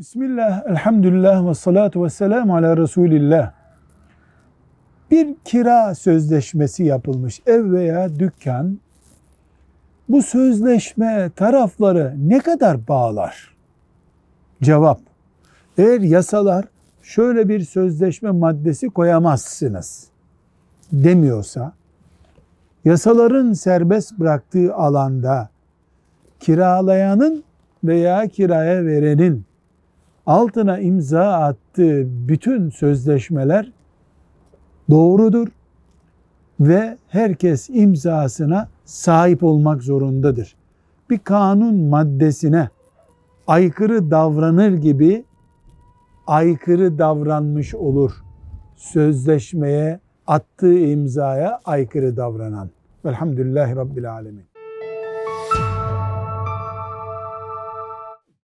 Bismillah, elhamdülillah ve salatu ve selamu ala Resulillah. Bir kira sözleşmesi yapılmış ev veya dükkan. Bu sözleşme tarafları ne kadar bağlar? Cevap, eğer yasalar şöyle bir sözleşme maddesi koyamazsınız demiyorsa, yasaların serbest bıraktığı alanda kiralayanın veya kiraya verenin altına imza attığı bütün sözleşmeler doğrudur ve herkes imzasına sahip olmak zorundadır. Bir kanun maddesine aykırı davranır gibi aykırı davranmış olur. Sözleşmeye attığı imzaya aykırı davranan. Velhamdülillahi Rabbil Alemin.